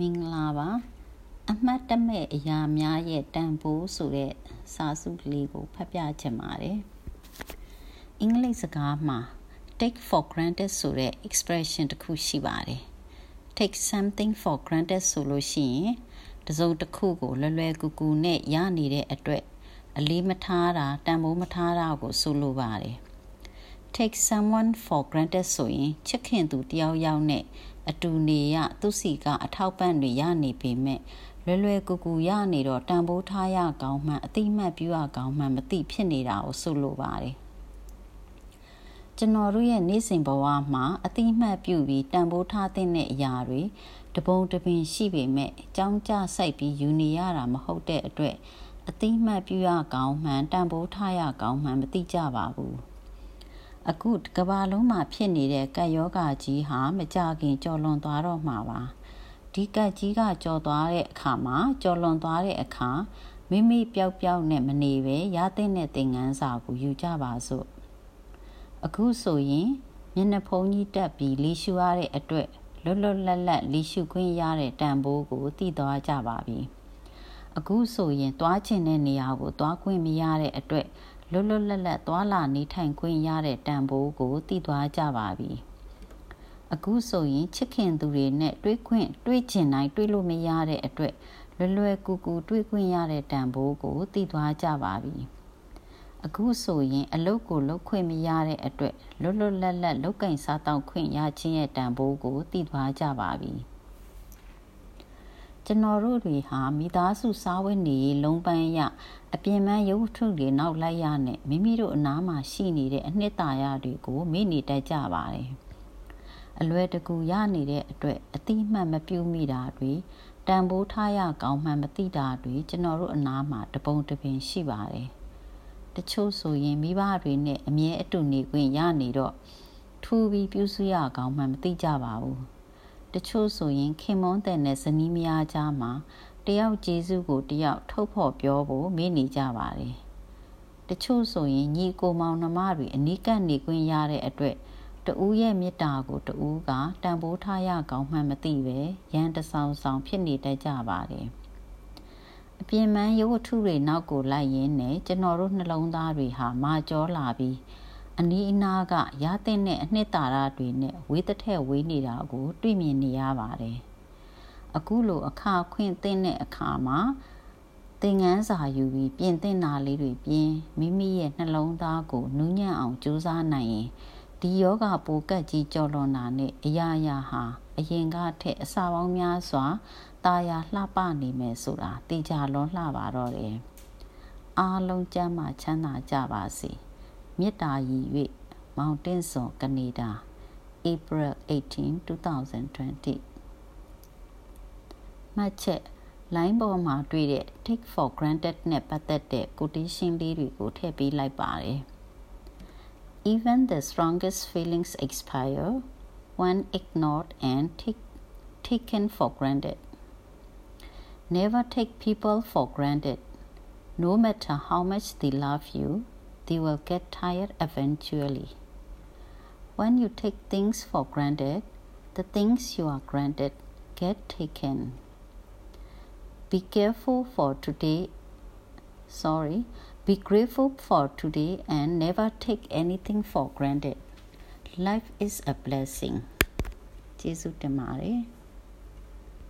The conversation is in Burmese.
မင်္ဂလာပါအမှတ်တမဲ့အရာများရဲ့တန်ဖိုးဆိုတဲ့စာစုလေးကိုဖတ်ပြချင်ပါတယ်အင်္ဂလိပ်စကားမှာ take for granted ဆိုတဲ့ expression တစ်ခုရှိပါတယ် take something for granted ဆိုလို့ရှိရင်တစုံတစ်ခုကိုလွယ်လွယ်ကူကူနဲ့ရနေတဲ့အတွက်အလေးမထားတာတန်ဖိုးမထားတာကိုဆိုလိုပါတယ် take someone for granted ဆိုရင်ချစ်ခင်သူတယောက်ယောက်နဲ့အတူနေရသူစီကအထောက်ပံ့တွေရနေပေမဲ့လွယ်လွယ်ကူကူရနေတော့တန်ဖိုးထားရကောင်းမှအတိမတ်ပြုရကောင်းမှမသိဖြစ်နေတာကိုဆိုလိုပါတယ်ကျွန်တော်တို့ရဲ့နေ့စဉ်ဘဝမှာအတိမတ်ပြုပြီးတန်ဖိုးထားတဲ့အရာတွေတပုံတပင်ရှိပေမဲ့ကြောင်းကြစိုက်ပြီးယူနေရတာမဟုတ်တဲ့အတွက်အတိမတ်ပြုရကောင်းမှန်တန်ဖိုးထားရကောင်းမှန်မသိကြပါဘူး အခုကဘာလုံးမှာဖြစ်နေတဲ့ကပ်ယောဂါကြီးဟာမကြခင်ကြော်လွန်သွားတော့မှာပါဒီကပ်ကြီးကကြော်သွားတဲ့အခါမှာကြော်လွန်သွားတဲ့အခါမိမိပျောက်ပျောက်နဲ့မနေပဲရတဲ့တဲ့သင်ငန်းစာကိုယူကြပါစို့အခုဆိုရင်မျက်နှာဖုံးကြီးတက်ပြီးလီရှူရတဲ့အတွက်လွတ်လွတ်လပ်လပ်လီရှူခွင့်ရတဲ့တန်ဖိုးကိုသိသွားကြပါပြီအခုဆိုရင်သွားချင်တဲ့နေရာကိုသွားခွင့်မရတဲ့အတွက် လွတ်လွတ်လပ်လပ်သွာလာနေထိုင်ခွင့်ရတဲ့တန်ဖိုးကိုသိသွားကြပါပြီအခုဆိုရင်ချစ်ခင်သူတွေနဲ့တွေးခွင့်တွေးချင်တိုင်းတွေးလို့မရတဲ့အတွက်လွယ်လွယ်ကူကူတွေးခွင့်ရတဲ့တန်ဖိုးကိုသိသွားကြပါပြီအခုဆိုရင်အလုတ်ကိုလုတ်ခွင့်မရတဲ့အတွက်လွတ်လွတ်လပ်လပ်လုတ်ကင်စားတောက်ခွင့်ရခြင်းရဲ့တန်ဖိုးကိုသိသွားကြပါပြီ။ ကျွန်တော်တို့တွေဟာမိသားစုစားဝတ်နေရေးလုံးပန်းရအပြင်းပန်းရုပ်ထုတွေနောက်လိုက်ရနဲ့မိမိတို့အနားမှာရှိနေတဲ့အနှစ်သာရတွေကိုမေ့နေတတ်ကြပါတယ်အလွယ်တကူရနေတဲ့အတွက်အတိမတ်မပြုမိတာတွေတန်ဖိုးထားရကောင်းမှမသိတာတွေကျွန်တော်တို့အနားမှာတပုံတပင်ရှိပါတယ်တချို့ဆိုရင်မိဘတွေနဲ့အမြဲအတူနေခွင့်ရနေတော့ထူပြီးပြုစုရကောင်းမှမသိကြပါဘူး တချို့ဆိုရင်ခင်မွန်းတဲ့နဲ့ဇနီးမယားကြားမှာတယောက်ကျေးဇူးကိုတယောက်ထုတ်ဖော်ပြောဖို့မေ့နေကြပါတယ်တချို့ဆိုရင်ညီကိုမောင်နှမတွေအနီးကပ်နေခွင့်ရတဲ့အတွက်တူရဲ့မေတ္တာကိုတူကတန်ဖိုးထားရကောင်းမှမသိပဲရန်တဆောင်ဆောင်ဖြစ်နေတတ်ကြပါတယ်အပြင်းမန်းရုပ်ဝတ္ထုတွေနောက်ကိုလိုက်ရင်းနဲ့ကျွန်တော်တို့နှလုံးသားတွေဟာမာကြောလာပြီး အနီးအနားကရတဲ့အနှစ်သာရတွေနဲ့ဝေးတဲ့ဝေးနေတာကို တွေ့မြင်နေရပါတယ်။အခုလိုအခါခွင့်သိတဲ့အခါမှာသင်ငန်းစာယူပြီးပြင်သင့်တာလေးတွေပြင်မိမိရဲ့နှလုံးသားကိုနူးညံ့အောင်ကြိုးစားနိုင်ရင်ဒီယောဂပိုကတ်ကြီးကြော်လွန်တာနဲ့အရာရာဟာအရင်ကထက်အစာပေါင်းများစွာตาရလှပနေမယ်ဆိုတာသိကြလွန်လှပါတော့တယ်။အားလုံးကျမ်းမာချမ်းသာကြပါစေ။ မေတ္တာရည်၍မောင်တင်စွန်ကနေဒါ April 18 2020မှတ်ချက် line ပေါ်မှာတွေ့တဲ့ take for granted နဲ့ပတ်သက်တဲ့ quotation လေးတွေကိုထည့်ပေးလိုက်ပါတယ် Even the strongest feelings expire when ignored and take, taken for granted. Never take people for granted. No matter how much they love you, they will get tired eventually. When you take things for granted, the things you are granted get taken. Be careful for today. Sorry, be grateful for today and never take anything for granted. Life is a blessing. ကျေးဇူးတင်ပါတယ်